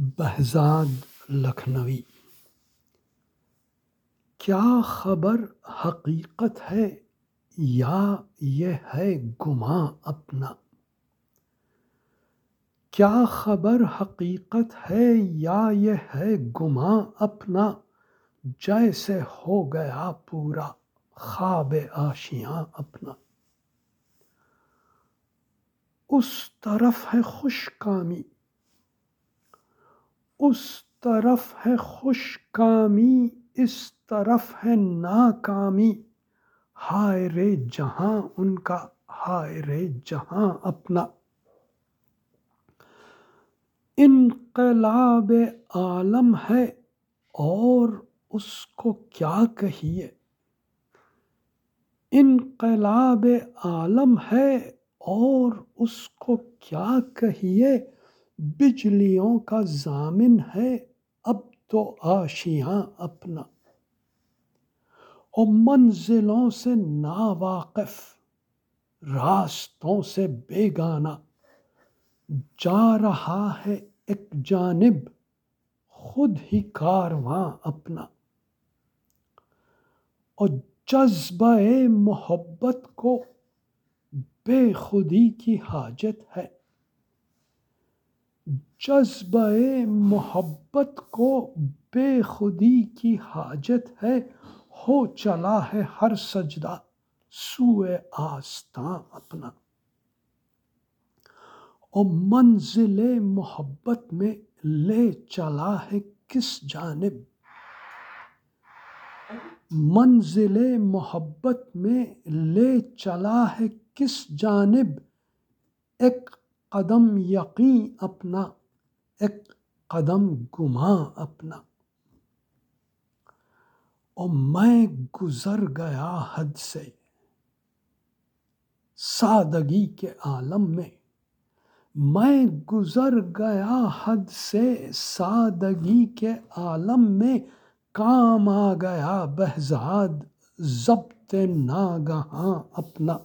Behzad لکھنوی۔ کیا خبر حقیقت ہے یا یہ ہے گماں اپنا؟ کیا خبر حقیقت ہے یا یہ ہے گماں اپنا؟ جیسے ہو گیا پورا خواب آشیاں اپنا۔ اس طرف ہے خوش کامی اس طرف ہے خوش کامی اس طرف ہے ناکامی۔ ہائے رے جہاں ان کا، ہائے رے جہاں اپنا۔ انقلاب عالم ہے اور اس کو کیا کہیے؟ انقلاب عالم ہے اور اس کو کیا کہیے؟ بجلیوں کا ضامن ہے، اب تو آشیاں اپنا۔ اور منزلوں سے ناواقف، راستوں سے بیگانہ۔ جا رہا ہے ایک جانب، خود ہی کارواں اپنا۔ اور جذبہ محبت کو بے خودی کی حاجت ہے۔ جذبہ محبت کو بے خودی کی حاجت ہے، ہو چلا ہے ہر سجدہ سوئے آستاں اپنا۔ اور منزل محبت میں لے چلا ہے کس جانب؟ منزل محبت میں لے چلا ہے کس جانب؟ ایک قدم یقین اپنا، ایک قدم گماں اپنا۔ اور میں گزر گیا حد سے سادگی کے عالم میں۔ میں گزر گیا حد سے سادگی کے عالم میں۔ کام آ گیا بہزاد، ضبط ناگہاں اپنا۔